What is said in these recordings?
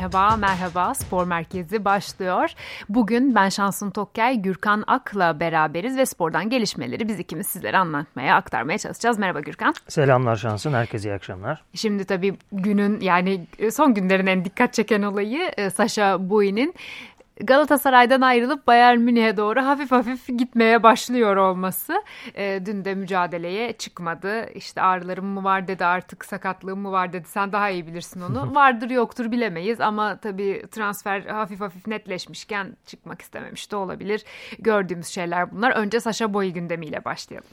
Merhaba, merhaba. Spor Merkezi başlıyor. Bugün ben Şansın Tokkay, Gürkan Ak'la beraberiz ve spordan gelişmeleri biz ikimiz sizlere anlatmaya, aktarmaya çalışacağız. Merhaba Gürkan. Selamlar Şansın, herkese iyi akşamlar. Şimdi tabii günün yani son günlerin en dikkat çeken olayı e, Sasha Boye'nin Galatasaray'dan ayrılıp Bayern Münih'e doğru hafif hafif gitmeye başlıyor olması. E, dün de mücadeleye çıkmadı. İşte ağrılarım mı var dedi artık sakatlığım mı var dedi. Sen daha iyi bilirsin onu. Vardır yoktur bilemeyiz ama tabii transfer hafif hafif netleşmişken çıkmak istememiş de olabilir. Gördüğümüz şeyler bunlar. Önce Saşa Boy gündemiyle başlayalım.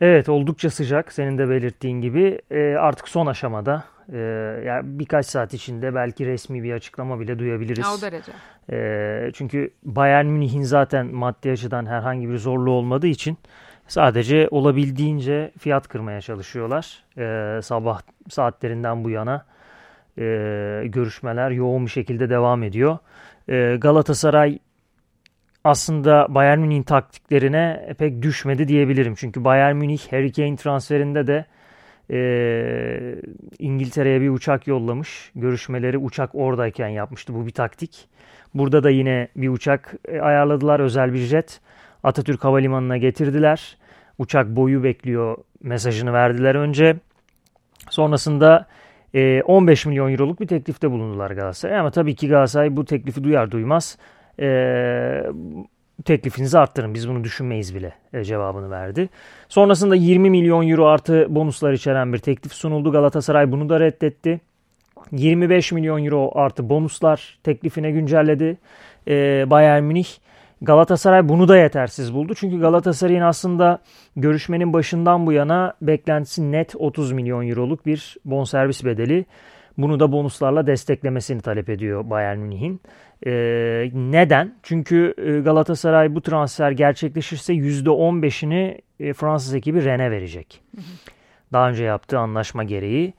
Evet oldukça sıcak senin de belirttiğin gibi e, artık son aşamada e, yani birkaç saat içinde belki resmi bir açıklama bile duyabiliriz. O derece. E, çünkü Bayern Münih'in zaten maddi açıdan herhangi bir zorluğu olmadığı için sadece olabildiğince fiyat kırmaya çalışıyorlar. E, sabah saatlerinden bu yana e, görüşmeler yoğun bir şekilde devam ediyor. E, Galatasaray aslında Bayern Münih'in taktiklerine pek düşmedi diyebilirim. Çünkü Bayern Münih Harry Kane transferinde de e, İngiltere'ye bir uçak yollamış. Görüşmeleri uçak oradayken yapmıştı. Bu bir taktik. Burada da yine bir uçak e, ayarladılar. Özel bir jet. Atatürk Havalimanı'na getirdiler. Uçak boyu bekliyor mesajını verdiler önce. Sonrasında 15 e, milyon euroluk bir teklifte bulundular Galatasaray. Ama tabii ki Galatasaray bu teklifi duyar duymaz e, teklifinizi arttırın biz bunu düşünmeyiz bile e, cevabını verdi. Sonrasında 20 milyon euro artı bonuslar içeren bir teklif sunuldu. Galatasaray bunu da reddetti. 25 milyon euro artı bonuslar teklifine güncelledi e, Bayern Münih. Galatasaray bunu da yetersiz buldu. Çünkü Galatasaray'ın aslında görüşmenin başından bu yana beklentisi net 30 milyon euroluk bir bonservis bedeli. Bunu da bonuslarla desteklemesini talep ediyor Bayern Münih'in. Ee, neden? Çünkü e, Galatasaray bu transfer gerçekleşirse %15'ini e, Fransız ekibi Rennes'e verecek. Daha önce yaptığı anlaşma gereği.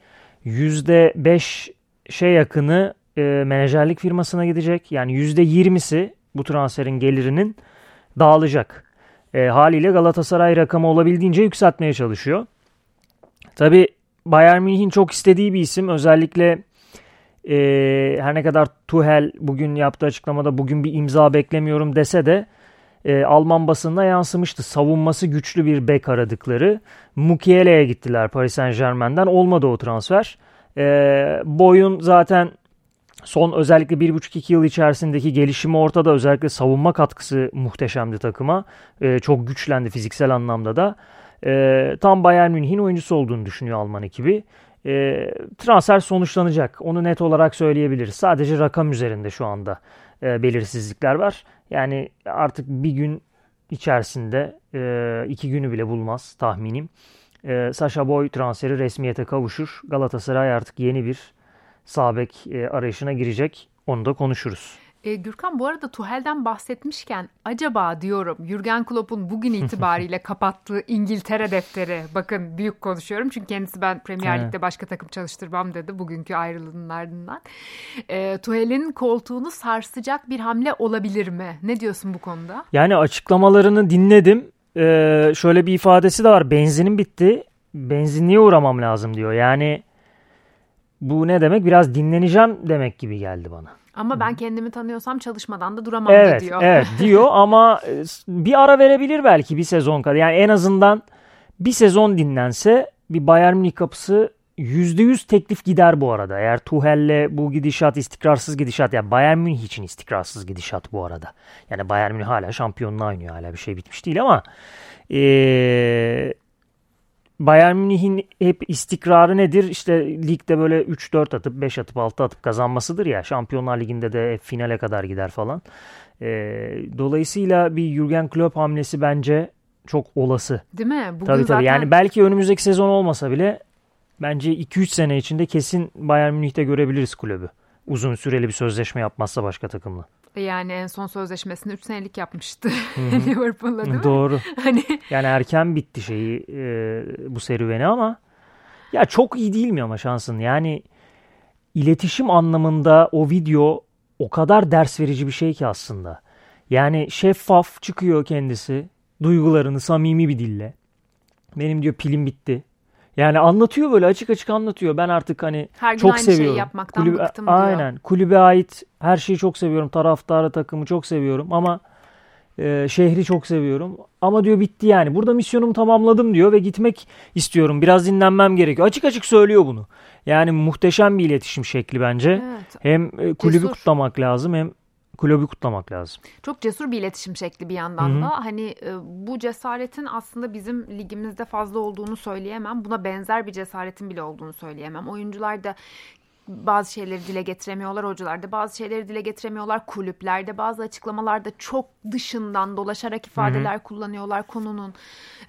%5'e yakını e, menajerlik firmasına gidecek. Yani %20'si bu transferin gelirinin dağılacak. E, haliyle Galatasaray rakamı olabildiğince yükseltmeye çalışıyor. Tabi Bayern Münih'in çok istediği bir isim. Özellikle e, her ne kadar Tuhel bugün yaptığı açıklamada bugün bir imza beklemiyorum dese de e, Alman basında yansımıştı. Savunması güçlü bir bek aradıkları. Mukiele'ye gittiler Paris Saint Germain'den. Olmadı o transfer. E, boyun zaten son özellikle 1,5-2 yıl içerisindeki gelişimi ortada. Özellikle savunma katkısı muhteşemdi takıma. E, çok güçlendi fiziksel anlamda da. E, tam Bayern Münih'in oyuncusu olduğunu düşünüyor Alman ekibi. E, transfer sonuçlanacak. Onu net olarak söyleyebiliriz. Sadece rakam üzerinde şu anda e, belirsizlikler var. Yani artık bir gün içerisinde e, iki günü bile bulmaz tahminim. E, Sasha Boy transferi resmiyete kavuşur. Galatasaray artık yeni bir sabek e, arayışına girecek. Onu da konuşuruz. E, Gürkan bu arada Tuhel'den bahsetmişken acaba diyorum Jürgen Klopp'un bugün itibariyle kapattığı İngiltere defteri bakın büyük konuşuyorum çünkü kendisi ben Premier Lig'de başka takım çalıştırmam dedi bugünkü ayrılığının ardından. E, Tuhel'in koltuğunu sarsacak bir hamle olabilir mi? Ne diyorsun bu konuda? Yani açıklamalarını dinledim. Ee, şöyle bir ifadesi de var. Benzinim bitti. Benzinliğe uğramam lazım diyor. Yani bu ne demek? Biraz dinleneceğim demek gibi geldi bana. Ama ben kendimi tanıyorsam çalışmadan da duramam evet, diyor. Evet diyor ama e, bir ara verebilir belki bir sezon kadar. Yani en azından bir sezon dinlense bir Bayern Münih kapısı %100 teklif gider bu arada. Eğer Tuhel'le bu gidişat istikrarsız gidişat yani Bayern Münih için istikrarsız gidişat bu arada. Yani Bayern Münih hala şampiyonluğa oynuyor hala bir şey bitmiş değil ama ee, Bayern Münih'in hep istikrarı nedir? İşte ligde böyle 3-4 atıp 5 atıp 6 atıp kazanmasıdır ya. Şampiyonlar Ligi'nde de finale kadar gider falan. E, dolayısıyla bir Jurgen Klopp hamlesi bence çok olası. Değil mi? Bugün tabii tabii. Zaten... Yani belki önümüzdeki sezon olmasa bile bence 2-3 sene içinde kesin Bayern Münih'te görebiliriz kulübü. Uzun süreli bir sözleşme yapmazsa başka takımla. Yani en son sözleşmesini 3 senelik yapmıştı Liverpool'la değil mi? Doğru. Hani... Yani erken bitti şeyi e, bu serüveni ama ya çok iyi değil mi ama şansın? Yani iletişim anlamında o video o kadar ders verici bir şey ki aslında. Yani şeffaf çıkıyor kendisi duygularını samimi bir dille. Benim diyor pilim bitti. Yani anlatıyor böyle açık açık anlatıyor. Ben artık hani Her gün çok aynı seviyorum. şeyi yapmaktan Kulübe- bıktım diyor. Aynen. Kulübe ait her şeyi çok seviyorum. Taraftarı, takımı çok seviyorum ama e, şehri çok seviyorum. Ama diyor bitti yani. Burada misyonumu tamamladım diyor ve gitmek istiyorum. Biraz dinlenmem gerekiyor. Açık açık söylüyor bunu. Yani muhteşem bir iletişim şekli bence. Evet. Hem e, kulübü Cesur. kutlamak lazım hem kulübü kutlamak lazım. Çok cesur bir iletişim şekli bir yandan Hı hı. da. Hani e, bu cesaretin aslında bizim ligimizde fazla olduğunu söyleyemem. Buna benzer bir cesaretin bile olduğunu söyleyemem. Oyuncular da bazı şeyleri dile getiremiyorlar hocalar da bazı şeyleri dile getiremiyorlar kulüplerde bazı açıklamalarda çok dışından dolaşarak ifadeler kullanıyorlar konunun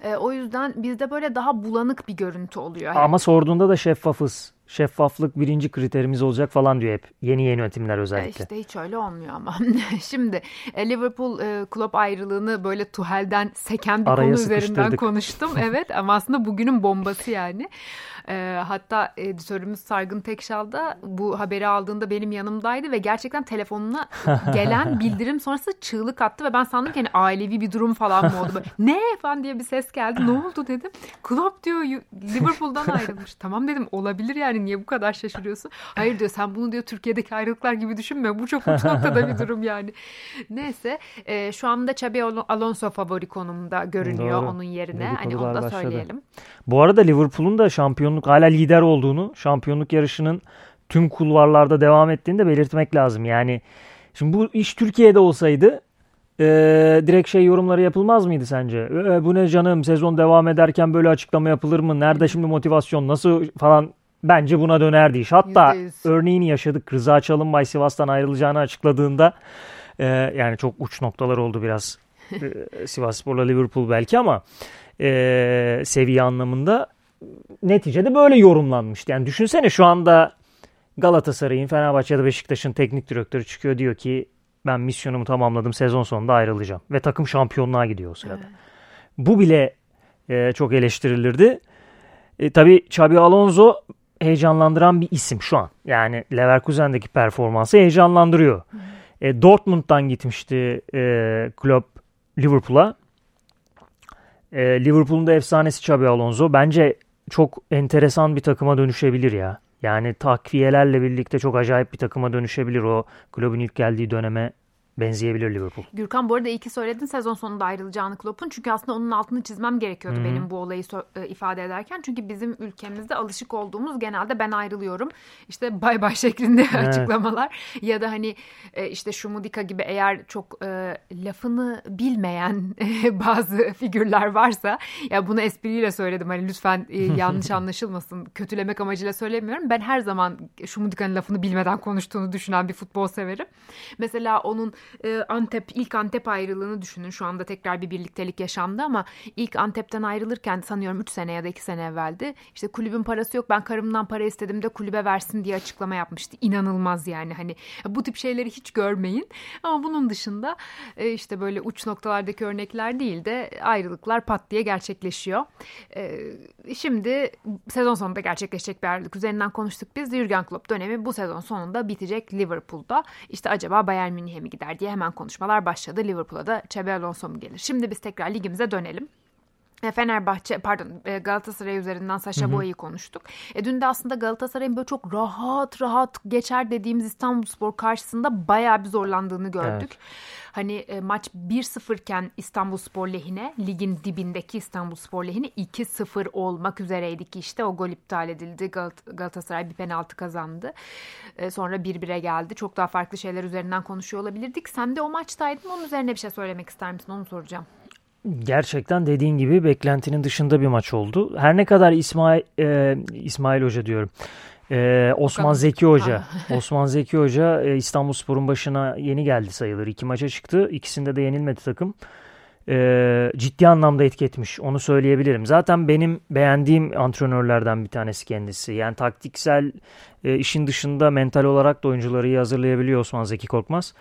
E, o yüzden bizde böyle daha bulanık bir görüntü oluyor hep. Ama sorduğunda da şeffafız. Şeffaflık birinci kriterimiz olacak falan diyor hep. Yeni yönetimler E özellikle. İşte hiç öyle olmuyor ama. Şimdi e, Liverpool e, Klopp ayrılığını böyle Tuhel'den seken bir Araya konu üzerinden konuştum. Evet ama aslında bugünün bombası yani. E, hatta editörümüz Sargın Tekşal da bu haberi aldığında benim yanımdaydı ve gerçekten telefonuna gelen bildirim sonrası çığlık attı ve ben sandım ki hani ailevi bir durum falan mı oldu? Böyle, ne falan diye bir ses geldi. Ne oldu dedim. Klopp diyor "Yu- Liverpool'dan ayrılmış. tamam dedim olabilir yani niye bu kadar şaşırıyorsun? Hayır diyor sen bunu diyor Türkiye'deki ayrılıklar gibi düşünme. Bu çok uç noktada bir durum yani. Neyse e, şu anda Xabi Al- Alonso favori konumunda görünüyor Doğru. onun yerine. Hani onu Dedikodular da başladı. söyleyelim. Bu arada Liverpool'un da şampiyonluk hala lider olduğunu, şampiyonluk yarışının tüm kulvarlarda devam ettiğini de belirtmek lazım. Yani şimdi bu iş Türkiye'de olsaydı eee, direkt şey yorumları yapılmaz mıydı sence? "E, bu ne canım sezon devam ederken böyle açıklama yapılır mı? Nerede şimdi motivasyon nasıl falan bence buna dönerdi iş. Hatta Yüzde yüz. örneğini yaşadık. Rıza Çalınbay Sivas'tan ayrılacağını açıkladığında eee, yani çok uç noktalar oldu biraz. Sivasspor'la Liverpool belki ama eee, seviye anlamında neticede böyle yorumlanmıştı. Yani düşünsene şu anda Galatasaray'ın, Fenerbahçe ya da Beşiktaş'ın teknik direktörü çıkıyor diyor ki ben misyonumu tamamladım sezon sonunda ayrılacağım. Ve takım şampiyonluğa gidiyor o sırada. Bu bile e, çok eleştirilirdi. E, tabii Xabi Alonso heyecanlandıran bir isim şu an. Yani Leverkusen'deki performansı heyecanlandırıyor. E, Dortmund'dan gitmişti e, Klopp Liverpool'a. E, Liverpool'un da efsanesi Xabi Alonso. Bence çok enteresan bir takıma dönüşebilir ya. Yani takviyelerle birlikte çok acayip bir takıma dönüşebilir. O Klopp'un ilk geldiği döneme benzeyebilir Liverpool. Gürkan bu arada iyi ki söyledin sezon sonunda ayrılacağını Klopp'un. Çünkü aslında onun altını çizmem gerekiyordu Hı hı. benim bu olayı e, ifade ederken. Çünkü bizim ülkemizde alışık olduğumuz genelde ben ayrılıyorum. İşte bay bay şeklinde Evet. açıklamalar. Ya da hani e, işte Şumudika gibi eğer çok e, lafını bilmeyen bazı figürler varsa ya bunu espriyle söyledim. Hani lütfen e, yanlış anlaşılmasın. Kötülemek amacıyla söylemiyorum. Ben her zaman Şumudika'nın lafını bilmeden konuştuğunu düşünen bir futbol severim. Mesela onun e, Antep ilk Antep ayrılığını düşünün. Şu anda tekrar bir birliktelik yaşandı ama ilk Antep'ten ayrılırken sanıyorum 3 sene ya da 2 sene evveldi. İşte kulübün parası yok ben karımdan para istedim de kulübe versin diye açıklama yapmıştı. İnanılmaz yani hani bu tip şeyleri hiç görmeyin. Ama bunun dışında e, işte böyle uç noktalardaki örnekler değil de ayrılıklar pat diye gerçekleşiyor. E, şimdi sezon sonunda gerçekleşecek bir ayrılık üzerinden konuştuk biz. Jurgen Klopp dönemi bu sezon sonunda bitecek Liverpool'da. İşte acaba Bayern Münih'e mi gider diye hemen konuşmalar başladı. Liverpool'a da Xabi Alonso mu gelir? Şimdi biz tekrar ligimize dönelim. E, Fenerbahçe pardon e, Galatasaray üzerinden Saşa Boya'yı konuştuk. E, dün de aslında Galatasaray'ın böyle çok rahat rahat geçer dediğimiz İstanbulspor karşısında bayağı bir zorlandığını gördük. Hani e, maç 1-0 iken İstanbulspor lehine ligin dibindeki İstanbulspor lehine 2-0 olmak üzereydi ki işte o gol iptal edildi. Gal- Galatasaray bir penaltı kazandı. E, sonra 1-1'e geldi. Çok daha farklı şeyler üzerinden konuşuyor olabilirdik. Sen de o maçtaydın. Onun üzerine bir şey söylemek ister misin? Onu soracağım. Gerçekten dediğin gibi beklentinin dışında bir maç oldu. Her ne kadar İsmail e, İsmail Hoca diyorum. E, Osman Zeki Hoca. Osman Zeki Hoca e, İstanbulspor'un başına yeni geldi sayılır. İki maça çıktı. İkisinde de yenilmedi takım. E, ciddi anlamda etki etmiş. Onu söyleyebilirim. Zaten benim beğendiğim antrenörlerden bir tanesi kendisi. Yani taktiksel e, işin dışında mental olarak da oyuncuları iyi hazırlayabiliyor Osman Zeki Korkmaz.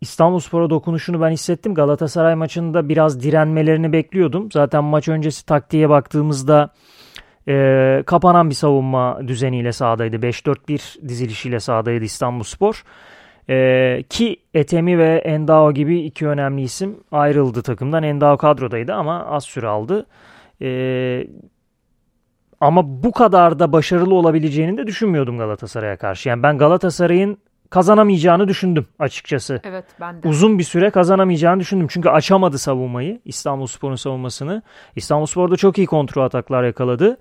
İstanbulspor'a dokunuşunu ben hissettim. Galatasaray maçında biraz direnmelerini bekliyordum. Zaten maç öncesi taktiğe baktığımızda e, kapanan bir savunma düzeniyle sahadaydı. 5-4-1 dizilişiyle sahadaydı İstanbulspor. E, ki Etemi ve Endao gibi iki önemli isim ayrıldı takımdan. Endao kadrodaydı ama az süre aldı. E, Ama bu kadar da başarılı olabileceğini de düşünmüyordum Galatasaray'a karşı. Yani ben Galatasaray'ın kazanamayacağını düşündüm açıkçası. Evet ben de. Uzun bir süre kazanamayacağını düşündüm. Çünkü açamadı savunmayı. İstanbulspor'un savunmasını. İstanbulspor'da çok iyi kontrol ataklar yakaladı.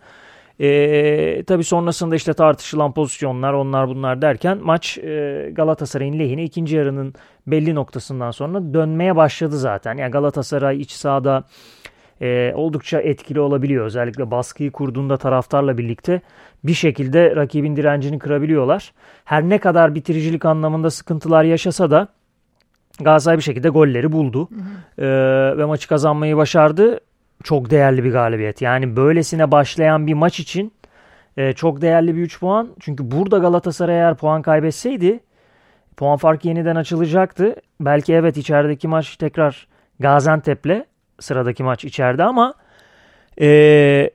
Ee, tabii sonrasında işte tartışılan pozisyonlar onlar bunlar derken maç e, Galatasaray'ın lehine ikinci yarının belli noktasından sonra dönmeye başladı zaten. Yani Galatasaray iç sahada e, oldukça etkili olabiliyor. Özellikle baskıyı kurduğunda taraftarla birlikte bir şekilde rakibin direncini kırabiliyorlar. Her ne kadar bitiricilik anlamında sıkıntılar yaşasa da Galatasaray bir şekilde golleri buldu. E, ve maçı kazanmayı başardı. Çok değerli bir galibiyet. Yani böylesine başlayan bir maç için e, çok değerli bir 3 puan. Çünkü burada Galatasaray eğer puan kaybetseydi puan farkı yeniden açılacaktı. Belki evet içerideki maç tekrar Gaziantep'le sıradaki maç içeride ama e,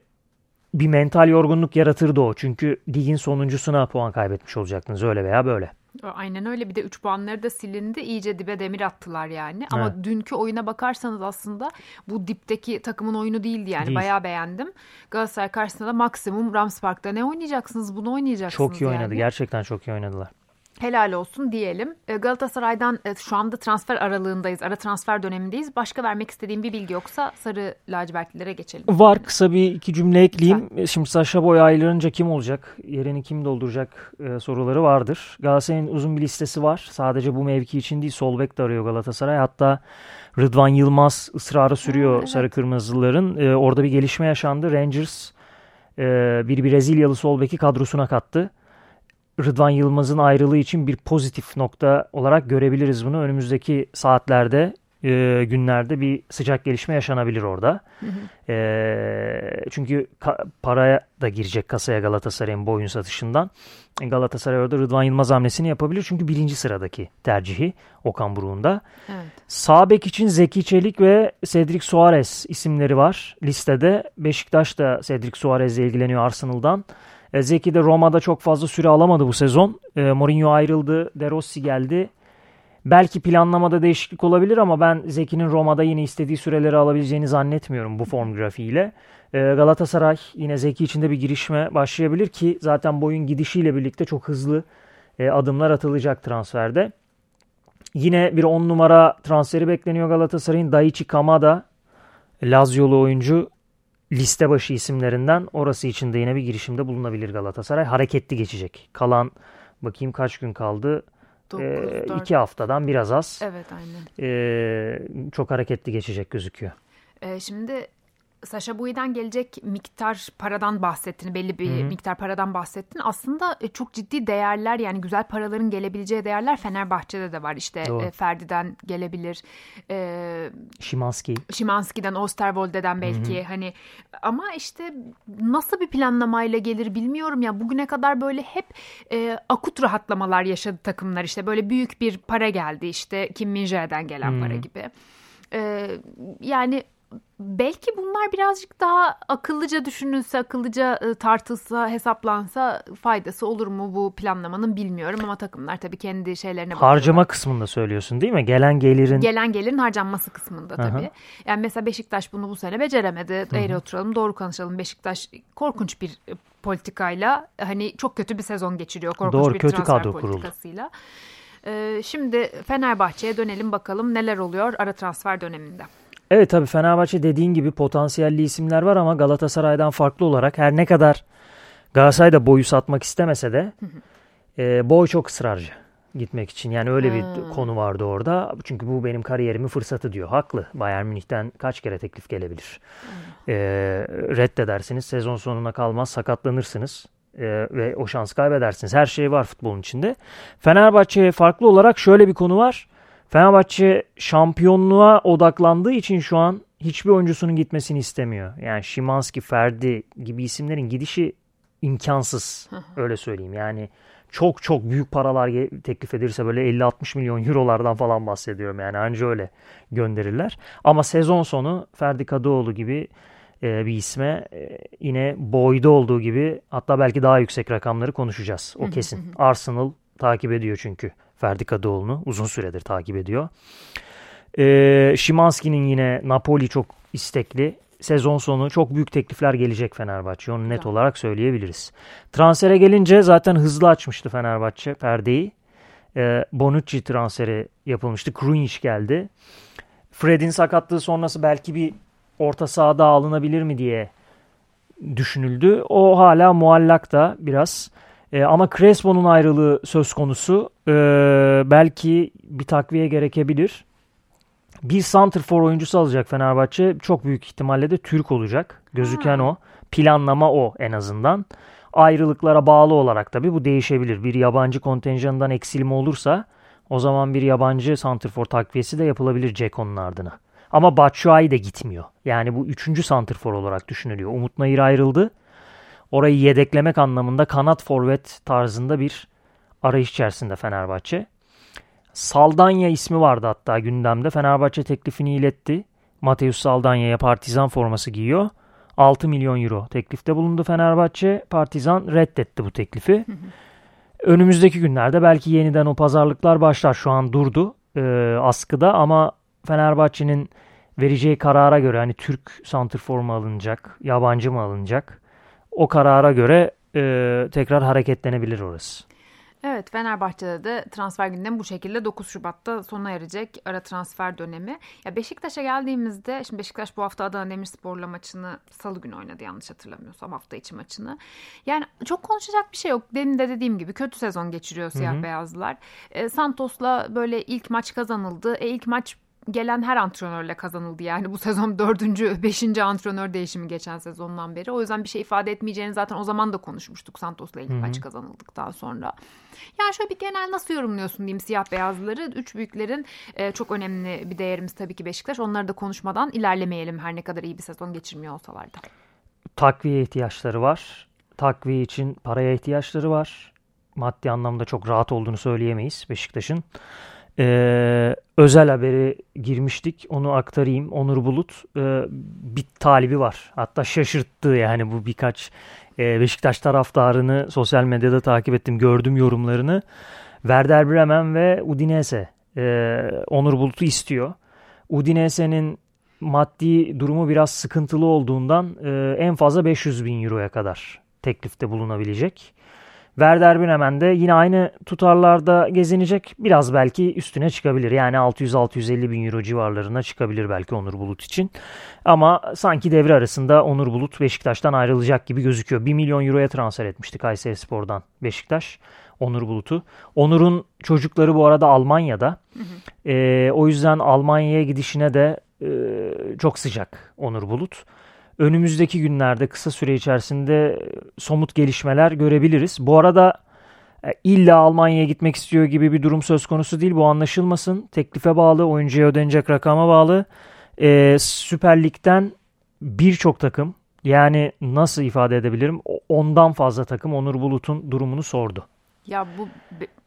bir mental yorgunluk yaratırdı o. Çünkü ligin sonuncusuna puan kaybetmiş olacaktınız öyle veya böyle. Aynen öyle bir de 3 puanları da silindi iyice dibe demir attılar yani ama evet. dünkü oyuna bakarsanız aslında bu dipteki takımın oyunu değildi yani değil. bayağı beğendim. Galatasaray karşısında da maksimum Rams Park'ta ne oynayacaksınız bunu oynayacaksınız Çok iyi oynadı yani. gerçekten çok iyi oynadılar helal olsun diyelim. E, Galatasaray'dan e, şu anda transfer aralığındayız. Ara transfer dönemindeyiz. Başka vermek istediğim bir bilgi yoksa sarı lacivertlilere geçelim. Var kısa bir iki cümle ekleyeyim. Lütfen. Şimdi Saşa Boy ayrılınca kim olacak? Yerini kim dolduracak e, soruları vardır. Galatasaray'ın uzun bir listesi var. Sadece bu mevki için değil sol bek de arıyor Galatasaray. Hatta Rıdvan Yılmaz ısrarı sürüyor ha, evet. sarı kırmızıların. E, orada bir gelişme yaşandı. Rangers e, bir Brezilyalı sol beki kadrosuna kattı. Rıdvan Yılmaz'ın ayrılığı için bir pozitif nokta olarak görebiliriz bunu. Önümüzdeki saatlerde, e, günlerde bir sıcak gelişme yaşanabilir orada. Hı hı. E, çünkü paraya da girecek kasaya Galatasaray'ın bu oyun satışından. Galatasaray orada Rıdvan Yılmaz hamlesini yapabilir. Çünkü birinci sıradaki tercihi Okan Buruk'unda. Evet. Sağ bek için Zeki Çelik ve Cedric Suarez isimleri var listede. Beşiktaş da Cedric Suarez ile ilgileniyor Arsenal'dan. E, Zeki de Roma'da çok fazla süre alamadı bu sezon. E, Mourinho ayrıldı. De Rossi geldi. Belki planlamada değişiklik olabilir ama ben Zeki'nin Roma'da yine istediği süreleri alabileceğini zannetmiyorum bu form grafiğiyle. E, Galatasaray yine Zeki içinde bir girişme başlayabilir ki zaten boyun gidişiyle birlikte çok hızlı adımlar atılacak transferde. Yine bir 10 numara transferi bekleniyor Galatasaray'ın. Daichi Kamada Lazio'lu oyuncu liste başı isimlerinden orası için de yine bir girişimde bulunabilir Galatasaray. Hareketli geçecek. Kalan bakayım kaç gün kaldı? 9, ee, iki haftadan biraz az. Evet aynen. Ee, çok hareketli geçecek gözüküyor. Ee, şimdi Sasha Boy'dan gelecek miktar paradan bahsettin. Belli bir Hı-hı. miktar paradan bahsettin. Aslında e, çok ciddi değerler yani güzel paraların gelebileceği değerler Fenerbahçe'de de var. İşte Doğru. E, Ferdi'den gelebilir. E, Şimanski. Şimanski'den, Osterwolde'den belki. Hı-hı. Hani ama işte nasıl bir planlamayla gelir bilmiyorum ya. Bugüne kadar böyle hep e, akut rahatlamalar yaşadı takımlar. İşte böyle büyük bir para geldi. İşte Kim min gelen Hı-hı. para gibi. E, yani belki bunlar birazcık daha akıllıca düşünülse, akıllıca e, tartılsa, hesaplansa faydası olur mu bu planlamanın bilmiyorum ama takımlar tabii kendi şeylerine bakıyorlar. Harcama kısmında söylüyorsun değil mi? Gelen gelirin gelen gelirin harcanması kısmında tabii. Aha. Yani mesela Beşiktaş bunu bu sene beceremedi. Eğri oturalım, doğru konuşalım. Beşiktaş korkunç bir e, politikayla hani çok kötü bir sezon geçiriyor. Korkunç doğru, bir kötü transfer kadro politikasıyla. Kuruldu. Ee, şimdi Fenerbahçe'ye dönelim bakalım neler oluyor ara transfer döneminde. Evet tabii Fenerbahçe dediğin gibi potansiyelli isimler var ama Galatasaray'dan farklı olarak her ne kadar Galatasaray da boyu satmak istemese de e, boy çok ısrarcı gitmek için. Yani öyle bir hmm. konu vardı orada. Çünkü bu benim kariyerimin fırsatı diyor. Haklı. Bayern Münih'ten kaç kere teklif gelebilir. E, reddedersiniz. Sezon sonuna kalmaz. Sakatlanırsınız. E, ve o şans kaybedersiniz. Her şey var futbolun içinde. Fenerbahçe farklı olarak şöyle bir konu var. Fenerbahçe şampiyonluğa odaklandığı için şu an hiçbir oyuncusunun gitmesini istemiyor. Yani Şimanski, Ferdi gibi isimlerin gidişi imkansız. öyle söyleyeyim. Yani çok çok büyük paralar teklif edilirse böyle 50-60 milyon eurolardan falan bahsediyorum. Yani anca öyle gönderirler. Ama sezon sonu Ferdi Kadıoğlu gibi e, bir isme e, yine boyda olduğu gibi hatta belki daha yüksek rakamları konuşacağız. O kesin. Arsenal takip ediyor çünkü. Ferdi Kadıoğlu'nu uzun süredir takip ediyor. E, Şimanski'nin yine Napoli çok istekli. sezon sonu çok büyük teklifler gelecek Fenerbahçe. Onu net olarak söyleyebiliriz. Transfere gelince zaten hızlı açmıştı Fenerbahçe perdeyi. E, Bonucci transferi yapılmıştı. Krunic geldi. Fred'in sakatlığı sonrası belki bir orta sahada alınabilir mi diye düşünüldü. O hala muallakta biraz. E, ama Crespo'nun ayrılığı söz konusu. E, belki bir takviye gerekebilir. Bir for oyuncusu alacak Fenerbahçe. Çok büyük ihtimalle de Türk olacak. Gözüken ha. o. Planlama o en azından. Ayrılıklara bağlı olarak tabii bu değişebilir. Bir yabancı kontenjanından eksilme olursa o zaman bir yabancı for takviyesi de yapılabilir Ceko'nun ardına. Ama Batshuayi de gitmiyor. Yani bu üçüncü for olarak düşünülüyor. Umut Nayır ayrıldı. Orayı yedeklemek anlamında kanat forvet tarzında bir arayış içerisinde Fenerbahçe. Saldanya ismi vardı hatta gündemde. Fenerbahçe teklifini iletti. Mateus Saldanya'ya partizan forması giyiyor. 6 milyon euro teklifte bulundu Fenerbahçe. Partizan reddetti bu teklifi. Önümüzdeki günlerde belki yeniden o pazarlıklar başlar. Şu an durdu e, askıda ama Fenerbahçe'nin vereceği karara göre hani Türk santrfor mu alınacak, yabancı mı alınacak? O karara göre e, tekrar hareketlenebilir orası. Evet Fenerbahçe'de de transfer gündemi bu şekilde 9 Şubat'ta sona erecek ara transfer dönemi. Ya Beşiktaş'a geldiğimizde şimdi Beşiktaş bu hafta Adana Demirspor'la maçını salı günü oynadı yanlış hatırlamıyorsam hafta içi maçını. Yani çok konuşacak bir şey yok. Demin de dediğim gibi kötü sezon geçiriyor siyah beyazlılar. E, Santos'la böyle ilk maç kazanıldı. E, ilk maç gelen her antrenörle kazanıldı yani bu sezon dördüncü, beşinci antrenör değişimi geçen sezondan beri. O yüzden bir şey ifade etmeyeceğini zaten o zaman da konuşmuştuk Santos'la ilk maç kazanıldıktan sonra. Yani şöyle bir genel nasıl yorumluyorsun diyeyim siyah beyazları. Üç büyüklerin e, çok önemli bir değerimiz tabii ki Beşiktaş. Onları da konuşmadan ilerlemeyelim her ne kadar iyi bir sezon geçirmiyor olsalar da. Takviye ihtiyaçları var. Takviye için paraya ihtiyaçları var. Maddi anlamda çok rahat olduğunu söyleyemeyiz Beşiktaş'ın. Ee, özel haberi girmiştik. Onu aktarayım. Onur Bulut e, bir talibi var. Hatta şaşırttı yani bu birkaç e, Beşiktaş taraftarını sosyal medyada takip ettim. Gördüm yorumlarını. Werder Bremen ve Udinese e, Onur Bulut'u istiyor. Udinese'nin maddi durumu biraz sıkıntılı olduğundan e, en fazla 500 bin euroya kadar teklifte bulunabilecek. Werder Bremen de yine aynı tutarlarda gezinecek. Biraz belki üstüne çıkabilir. Yani 600-650 bin euro civarlarına çıkabilir belki Onur Bulut için. Ama sanki devre arasında Onur Bulut Beşiktaş'tan ayrılacak gibi gözüküyor. 1 milyon euroya transfer etmişti Kayseri Spor'dan Beşiktaş. Onur Bulut'u. Onur'un çocukları bu arada Almanya'da. Hı hı. E, o yüzden Almanya'ya gidişine de e, çok sıcak Onur Bulut önümüzdeki günlerde kısa süre içerisinde somut gelişmeler görebiliriz. Bu arada e, illa Almanya'ya gitmek istiyor gibi bir durum söz konusu değil. Bu anlaşılmasın. Teklife bağlı, oyuncuya ödenecek rakama bağlı. Ee, Süper Lig'den birçok takım yani nasıl ifade edebilirim? Ondan fazla takım Onur Bulut'un durumunu sordu. Ya bu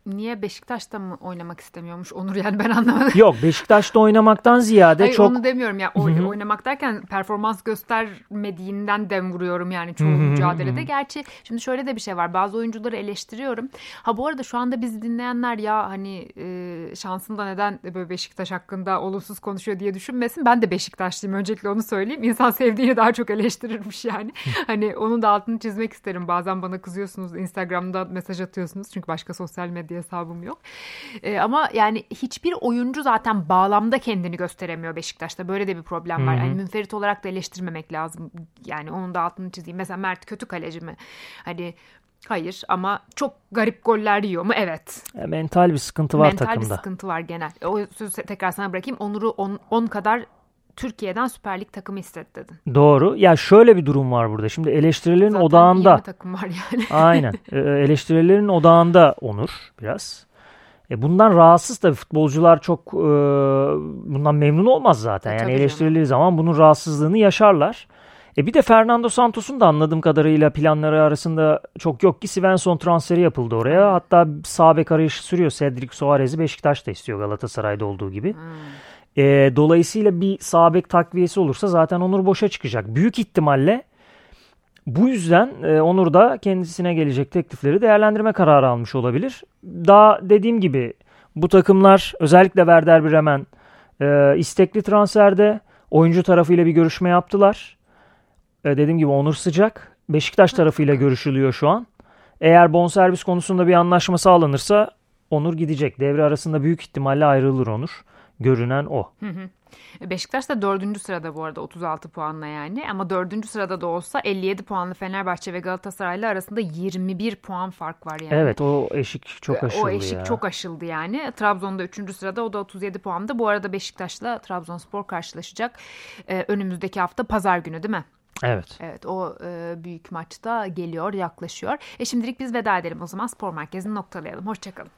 niye Beşiktaş'ta mı oynamak istemiyormuş Onur yani ben anlamadım. Yok Beşiktaş'ta oynamaktan ziyade Hayır, çok... onu demiyorum ya oy, oynamak derken performans göstermediğinden dem vuruyorum yani çoğu mücadelede. Gerçi şimdi şöyle de bir şey var bazı oyuncuları eleştiriyorum. Ha bu arada şu anda bizi dinleyenler ya hani e, şansında neden böyle Beşiktaş hakkında olumsuz konuşuyor diye düşünmesin. Ben de Beşiktaşlıyım öncelikle onu söyleyeyim. İnsan sevdiğini daha çok eleştirirmiş yani. hani onun da altını çizmek isterim. Bazen bana kızıyorsunuz Instagram'da mesaj atıyorsunuz çünkü başka sosyal medya medya hesabım yok. E, ama yani hiçbir oyuncu zaten bağlamda kendini gösteremiyor Beşiktaş'ta. Böyle de bir problem var. Yani münferit olarak da eleştirmemek lazım. Yani onun da altını çizeyim. Mesela Mert kötü kaleci mi? Hani Hayır ama çok garip goller yiyor mu? Evet. E, mental bir sıkıntı var mental takımda. Mental bir sıkıntı var genel. O sözü tekrar sana bırakayım. Onur'u 10 kadar Türkiye'den Süper Lig takımı istedi dedin. Doğru. Ya şöyle bir durum var burada. Şimdi eleştirilerin Zaten odağında. Zaten takım var yani. aynen. E, eleştirilerin odağında Onur biraz. E bundan rahatsız tabii futbolcular çok e, bundan memnun olmaz zaten. E, yani eleştirildiği zaman bunun rahatsızlığını yaşarlar. E bir de Fernando Santos'un da anladığım kadarıyla planları arasında çok yok ki Svensson transferi yapıldı oraya. Hatta sağ bek arayışı sürüyor. Cedric Soares'i Beşiktaş da istiyor Galatasaray'da olduğu gibi. Hmm. E, dolayısıyla bir sağ bek takviyesi olursa zaten Onur boşa çıkacak. Büyük ihtimalle bu yüzden e, Onur da kendisine gelecek teklifleri değerlendirme kararı almış olabilir. Daha dediğim gibi bu takımlar özellikle Werder Bremen e, istekli transferde oyuncu tarafıyla bir görüşme yaptılar. E, dediğim gibi Onur sıcak. Beşiktaş tarafıyla görüşülüyor şu an. Eğer bonservis konusunda bir anlaşma sağlanırsa Onur gidecek. Devre arasında büyük ihtimalle ayrılır Onur. Görünen o. Hı hı. Beşiktaş da dördüncü sırada bu arada 36 puanla yani ama dördüncü sırada da olsa 57 puanlı Fenerbahçe ve Galatasaray'la arasında 21 puan fark var yani. Evet o eşik çok aşıldı O eşik ya. çok aşıldı yani. Trabzon'da üçüncü sırada o da 37 puanda. Bu arada Beşiktaş'la Trabzonspor karşılaşacak ee, önümüzdeki hafta pazar günü değil mi? Evet. Evet o e, büyük maçta geliyor yaklaşıyor. E şimdilik biz veda edelim o zaman spor merkezini noktalayalım. Hoşçakalın.